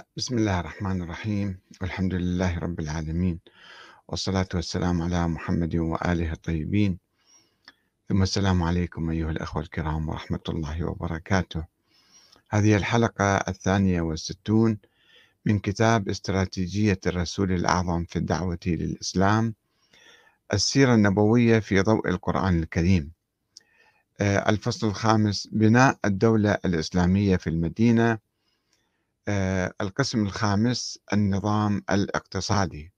بسم الله الرحمن الرحيم. والحمد لله رب العالمين. والصلاة والسلام على محمد وآله الطيبين. ثم السلام عليكم أيها الأخوة الكرام ورحمة الله وبركاته. هذه الحلقة الثانية والستون من كتاب استراتيجية الرسول الأعظم في الدعوة للإسلام السيرة النبوية في ضوء القرآن الكريم. آه، الفصل الخامس بناء الدولة الإسلامية في المدينة. القسم الخامس النظام الاقتصادي.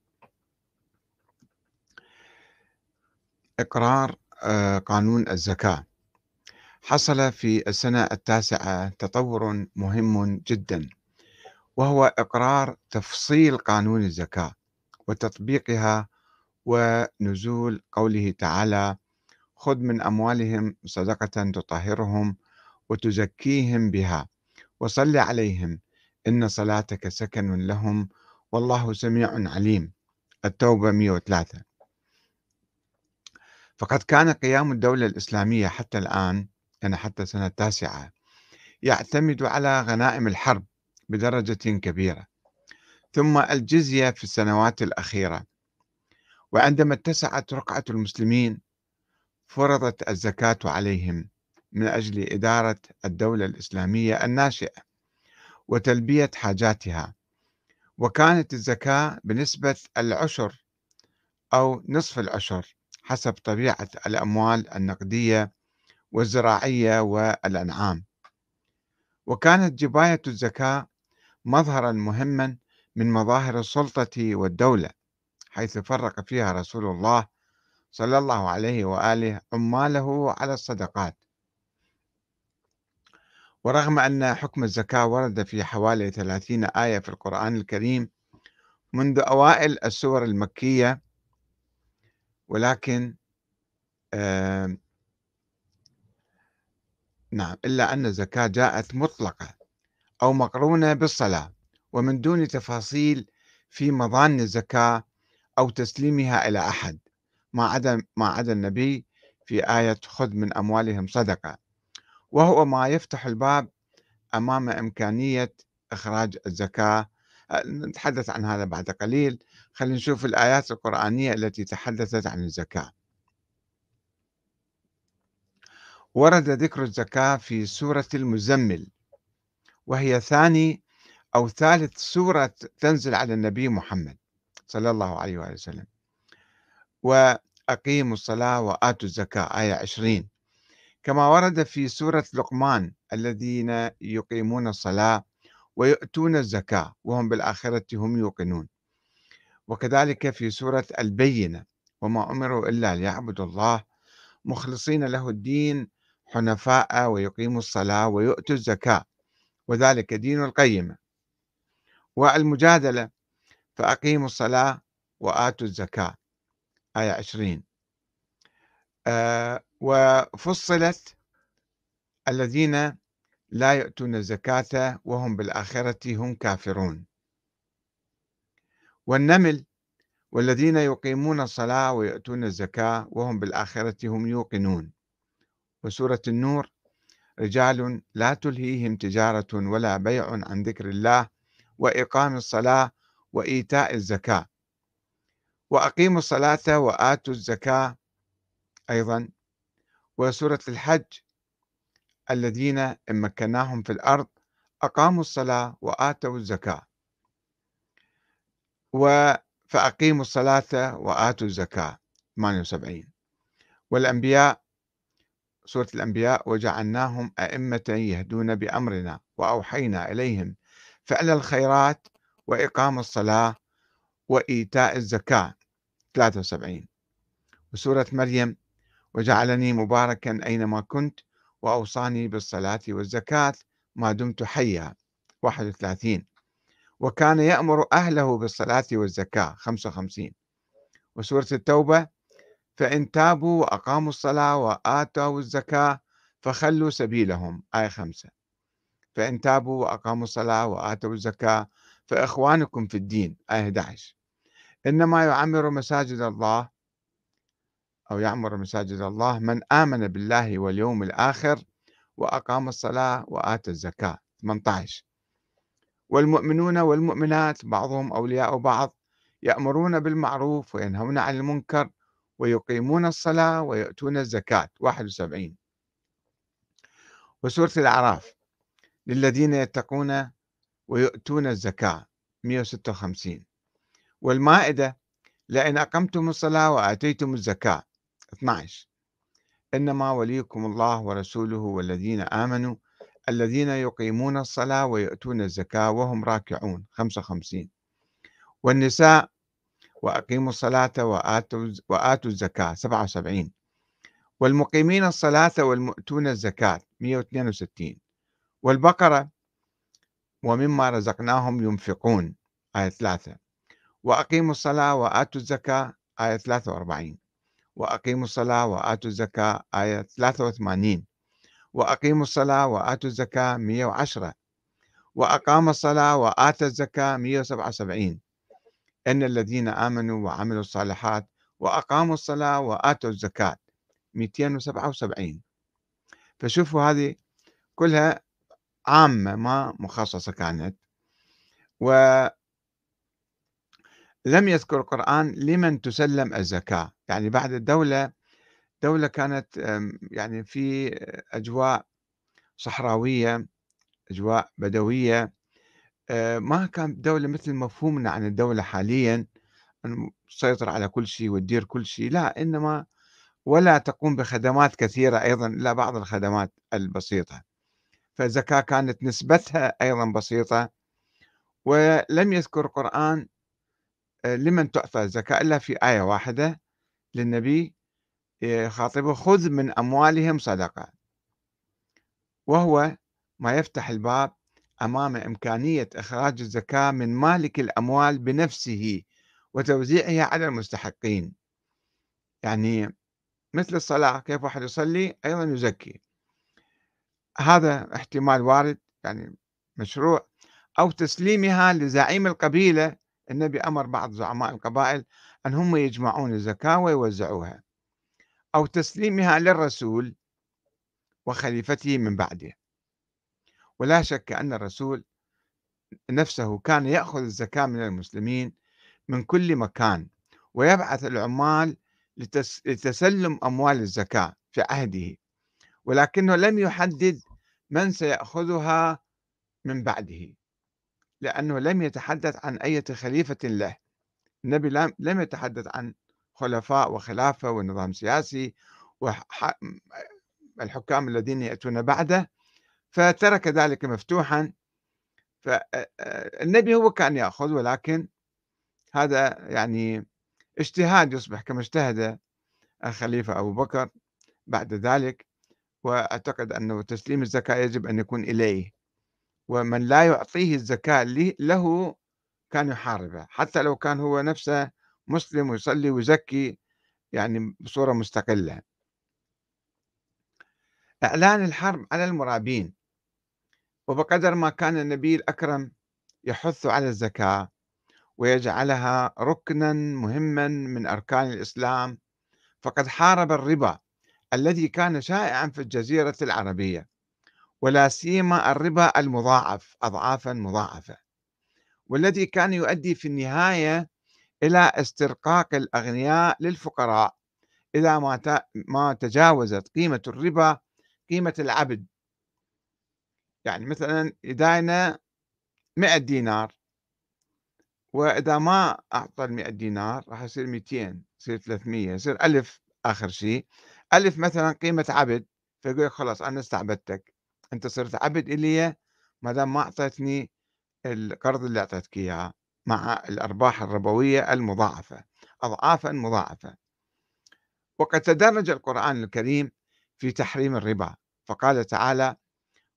إقرار آه، قانون الزكاة. حصل في السنة التاسعة تطور مهم جدا وهو إقرار تفصيل قانون الزكاة وتطبيقها ونزول قوله تعالى خذ من أموالهم صدقة تطهرهم وتزكيهم بها وصل عليهم إن صلاتك سكن لهم والله سميع عليم. التوبة 103 فقد كان قيام الدولة الإسلامية حتى الآن يعني حتى سنة التاسعة يعتمد على غنائم الحرب بدرجة كبيرة. ثم الجزية في السنوات الأخيرة. وعندما اتسعت رقعة المسلمين فرضت الزكاة عليهم من أجل إدارة الدولة الإسلامية الناشئة. وتلبية حاجاتها. وكانت الزكاة بنسبة العشر أو نصف العشر حسب طبيعة الأموال النقدية والزراعية والأنعام. وكانت جباية الزكاة مظهرا مهما من مظاهر السلطة والدولة حيث فرق فيها رسول الله صلى الله عليه وآله عماله على الصدقات. ورغم أن حكم الزكاة ورد في حوالي 30 آية في القرآن الكريم منذ أوائل السور المكية ولكن آه نعم إلا أن الزكاة جاءت مطلقة أو مقرونة بالصلاة ومن دون تفاصيل في مظان الزكاة أو تسليمها إلى أحد. ما عدا ما عدا النبي في آية خذ من أموالهم صدقة. وهو ما يفتح الباب أمام إمكانية إخراج الزكاة. أه، نتحدث عن هذا بعد قليل. خلينا نشوف الآيات القرآنية التي تحدثت عن الزكاة. ورد ذكر الزكاة في سورة المزمل وهي ثاني أو ثالث سورة تنزل على النبي محمد صلى الله عليه وآله وسلم. وأقيموا الصلاة وآتوا الزكاة آية 20 كما ورد في سورة لقمان الذين يقيمون الصلاة ويؤتون الزكاة وهم بالآخرة هم يوقنون. وكذلك في سورة البينة وما أمروا إلا ليعبدوا الله مخلصين له الدين حنفاء ويقيموا الصلاة ويؤتوا الزكاة وذلك دين القيمة والمجادلة فأقيموا الصلاة وآتوا الزكاة. آية 20 آه وفصلت الذين لا يؤتون الزكاة وهم بالآخرة هم كافرون. والنمل والذين يقيمون الصلاة ويؤتون الزكاة وهم بالآخرة هم يوقنون. وسورة النور رجال لا تلهيهم تجارة ولا بيع عن ذكر الله وإقام الصلاة وإيتاء الزكاة. وأقيموا الصلاة وآتوا الزكاة أيضا وسورة الحج. الذين إن مكناهم في الأرض أقاموا الصلاة وآتوا الزكاة. فأقيموا الصلاة وآتوا الزكاة. 78 والأنبياء سورة الأنبياء وجعلناهم أئمة يهدون بأمرنا وأوحينا إليهم فعل الخيرات وإقام الصلاة وإيتاء الزكاة. 73 وسورة مريم وجعلني مباركا أينما كنت وأوصاني بالصلاة والزكاة ما دمت حيا. 31 وكان يأمر أهله بالصلاة والزكاة. 55 وسورة التوبة فإن تابوا وأقاموا الصلاة وآتوا الزكاة فخلوا سبيلهم. آية 5 فإن تابوا وأقاموا الصلاة وآتوا الزكاة فإخوانكم في الدين. آية 11 إنما يعمر مساجد الله أو يعمر مساجد الله من آمن بالله واليوم الآخر وأقام الصلاة وآتى الزكاة. 18 والمؤمنون والمؤمنات بعضهم أولياء بعض يأمرون بالمعروف وينهون عن المنكر ويقيمون الصلاة ويؤتون الزكاة. 71 وسورة الأعراف. للذين يتقون ويؤتون الزكاة. 156 والمائدة لئن أقمتم الصلاة وآتيتم الزكاة. 12 إنما وليكم الله ورسوله والذين آمنوا الذين يقيمون الصلاة ويؤتون الزكاة وهم راكعون. 55 والنساء وأقيموا الصلاة وآتوا, وآتوا الزكاة. 77 والمقيمين الصلاة والمؤتون الزكاة. 162 والبقرة ومما رزقناهم ينفقون. آية 3 وأقيموا الصلاة وآتوا الزكاة. آية 43 وأقيموا الصلاة وآتوا الزكاة آية 83 وأقيموا الصلاة وآتوا الزكاة 110 وأقام الصلاة وآتى الزكاة 177 إن الذين آمنوا وعملوا الصالحات وأقاموا الصلاة وآتوا الزكاة 277 فشوفوا هذه كلها عامة ما مخصصة كانت. ولم يذكر القرآن لمن تسلم الزكاة. يعني بعد الدولة دولة كانت يعني في أجواء صحراوية أجواء بدوية آه، ما كان دولة مثل مفهومنا عن الدولة حاليا أن تسيطر على كل شيء وتدير كل شيء لا إنما ولا تقوم بخدمات كثيرة أيضا لا بعض الخدمات البسيطة. فالزكاة كانت نسبتها أيضا بسيطة. ولم يذكر القرآن آه، لمن تعطى الزكاة إلا في آية واحدة للنبي خاطبه خذ من أموالهم صدقة. وهو ما يفتح الباب أمام إمكانية إخراج الزكاة من مالك الأموال بنفسه وتوزيعها على المستحقين. يعني مثل الصلاة كيف واحد يصلي؟ أيضا يزكي. هذا احتمال وارد يعني مشروع أو تسليمها لزعيم القبيلة النبي أمر بعض زعماء القبائل أن هم يجمعون الزكاة ويوزعوها أو تسليمها للرسول وخليفته من بعده. ولا شك أن الرسول نفسه كان يأخذ الزكاة من المسلمين من كل مكان ويبعث العمال لتسلم أموال الزكاة في عهده ولكنه لم يحدد من سيأخذها من بعده. لأنه لم يتحدث عن أي خليفة له. النبي لم يتحدث عن خلفاء وخلافة ونظام سياسي والحكام الذين يأتون بعده فترك ذلك مفتوحا. فالنبي هو كان يأخذ ولكن هذا يعني اجتهاد يصبح كما اجتهد الخليفة أبو بكر بعد ذلك. وأعتقد أنه تسليم الزكاة يجب أن يكون إليه. ومن لا يعطيه الزكاة له كان يحاربه حتى لو كان هو نفسه مسلم ويصلي ويزكي يعني بصورة مستقلة. إعلان الحرب على المرابين. وبقدر ما كان النبي الأكرم يحث على الزكاة ويجعلها ركنا مهما من أركان الإسلام فقد حارب الربا الذي كان شائعا في الجزيرة العربية. ولا سيما الربا المضاعف أضعافا مضاعفة. والذي كان يؤدي في النهاية إلى استرقاق الأغنياء للفقراء إذا ما ما تجاوزت قيمة الربا قيمة العبد. يعني مثلا يداينا 100 دينار. وإذا ما أعطى ال 100 دينار راح يصير 200 يصير 300 يصير 1000 آخر شيء. 1000 مثلا قيمة عبد فيقول خلاص أنا استعبدتك. أنت صرت عبد إلي ما دام ما أعطيتني القرض اللي أعطيتك إياه مع الأرباح الربوية المضاعفة أضعافا مضاعفة. وقد تدرج القرآن الكريم في تحريم الربا فقال تعالى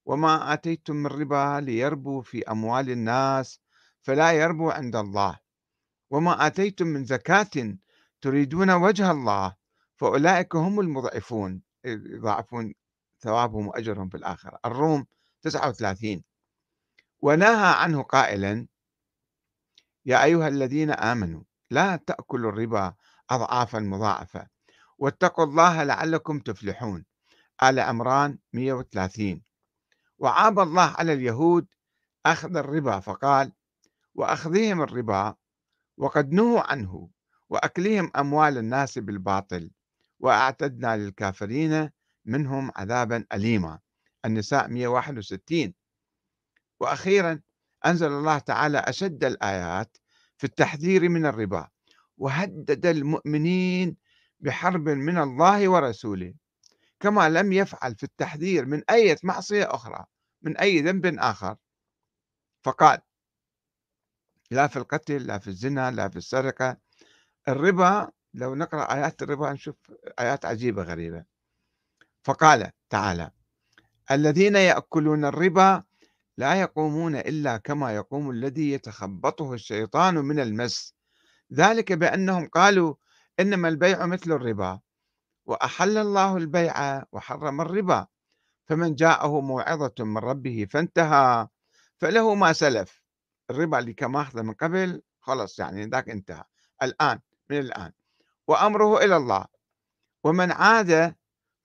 وما آتيتم من ربا ليربو في أموال الناس فلا يربو عند الله. وما آتيتم من زكاة تريدون وجه الله فأولئك هم المضعفون يضاعفون ثوابهم وأجرهم في الآخرة الروم 39 ونهى عنه قائلا يا أيها الذين آمنوا لا تأكلوا الربا أضعافا مضاعفة واتقوا الله لعلكم تفلحون. آل عمران 130 وعاب الله على اليهود أخذ الربا فقال وأخذهم الربا وقد نهوا عنه وأكلهم أموال الناس بالباطل وأعتدنا للكافرين منهم عذابا أليما. النساء 161 وأخيرا أنزل الله تعالى أشد الآيات في التحذير من الربا وهدد المؤمنين بحرب من الله ورسوله كما لم يفعل في التحذير من أي معصية أخرى من أي ذنب آخر. فقال لا في القتل لا في الزنا لا في السرقة. الربا لو نقرأ آيات الربا نشوف آيات عجيبة غريبة. فقال تعالى الذين يأكلون الربا لا يقومون إلا كما يقوم الذي يتخبطه الشيطان من المس. ذلك بأنهم قالوا إنما البيع مثل الربا وأحل الله البيع وحرم الربا. فمن جاءه موعظة من ربه فانتهى فله ما سلف. الربا اللي كان ماخذه من قبل خلص يعني ذاك انتهى. الآن من الآن. وأمره إلى الله. ومن عاد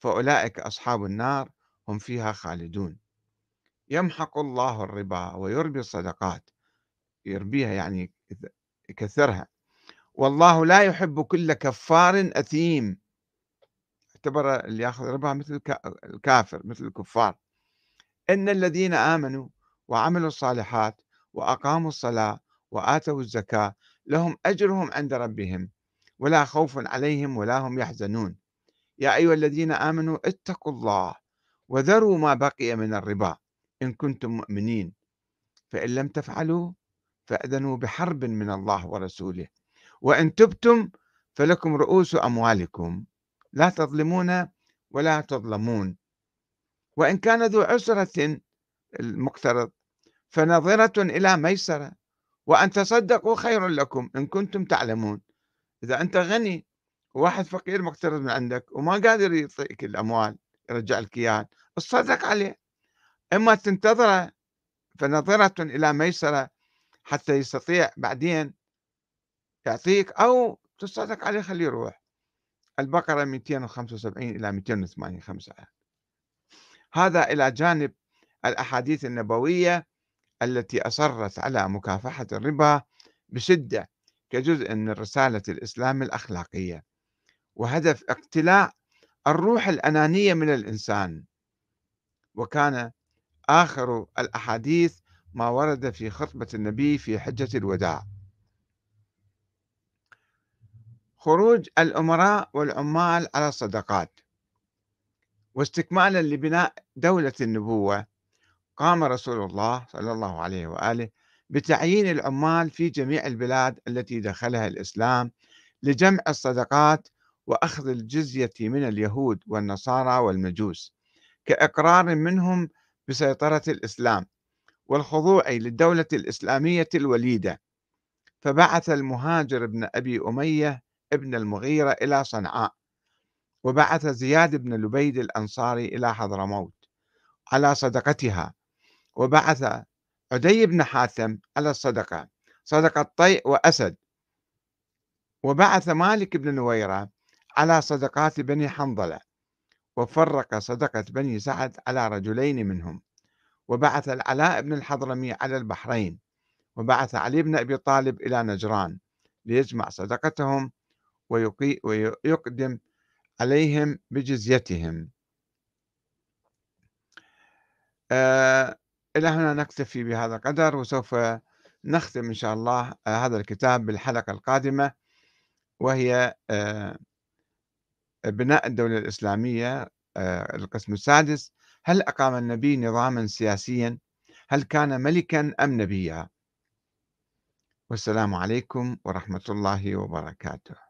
فأولئك أصحاب النار هم فيها خالدون. يمحق الله الربا ويربي الصدقات يربيها يعني يكثرها. والله لا يحب كل كفار أثيم. اعتبر اللي ياخذ ربا مثل الكافر مثل الكفار. إن الذين آمنوا وعملوا الصالحات وأقاموا الصلاة وآتوا الزكاة لهم أجرهم عند ربهم ولا خوف عليهم ولا هم يحزنون. يا أيها الذين آمنوا اتقوا الله وذروا ما بقي من الربا إن كنتم مؤمنين. فإن لم تفعلوا فأذنوا بحرب من الله ورسوله. وإن تبتم فلكم رؤوس أموالكم. لا تظلمون ولا تظلمون. وإن كان ذو عسرة المقترض فنظرة إلى ميسرة. وأن تصدقوا خير لكم إن كنتم تعلمون. إذا أنت غني وواحد فقير مقترض من عندك وما قادر يعطيك الأموال يرجع لك إياها تصدق عليه. إما تنتظره فنظرة إلى ميسرة حتى يستطيع بعدين يعطيك أو تصدق عليه خليه يروح. البقرة 275 إلى 285 هذا إلى جانب الأحاديث النبوية التي أصرت على مكافحة الربا بشدة كجزء من رسالة الإسلام الأخلاقية. وهدف اقتلاع الروح الأنانية من الإنسان. وكان آخر الأحاديث ما ورد في خطبة النبي في حجة الوداع. خروج الأمراء والعمال على الصدقات. واستكمالا لبناء دولة النبوة قام رسول الله صلى الله عليه وآله بتعيين العمال في جميع البلاد التي دخلها الإسلام لجمع الصدقات وأخذ الجزية من اليهود والنصارى والمجوس كإقرار منهم بسيطرة الإسلام والخضوع للدولة الإسلامية الوليدة. فبعث المهاجر بن أبي أمية ابن المغيرة إلى صنعاء وبعث زياد بن لبيد الأنصاري إلى حضرموت على صدقتها وبعث عدي بن حاتم على الصدقة صدقة طيء وأسد. وبعث مالك بن نويرة على صدقات بني حنظلة وفرق صدقة بني سعد على رجلين منهم وبعث العلاء بن الحضرمي على البحرين وبعث علي بن أبي طالب إلى نجران ليجمع صدقتهم ويقدم عليهم بجزيتهم. آه إلى هنا نكتفي بهذا القدر وسوف نختم إن شاء الله آه، هذا الكتاب بالحلقة القادمة وهي آه، بناء الدولة الإسلامية آه، القسم السادس هل أقام النبي نظاما سياسيا؟ هل كان ملكا أم نبيا؟ والسلام عليكم ورحمة الله وبركاته.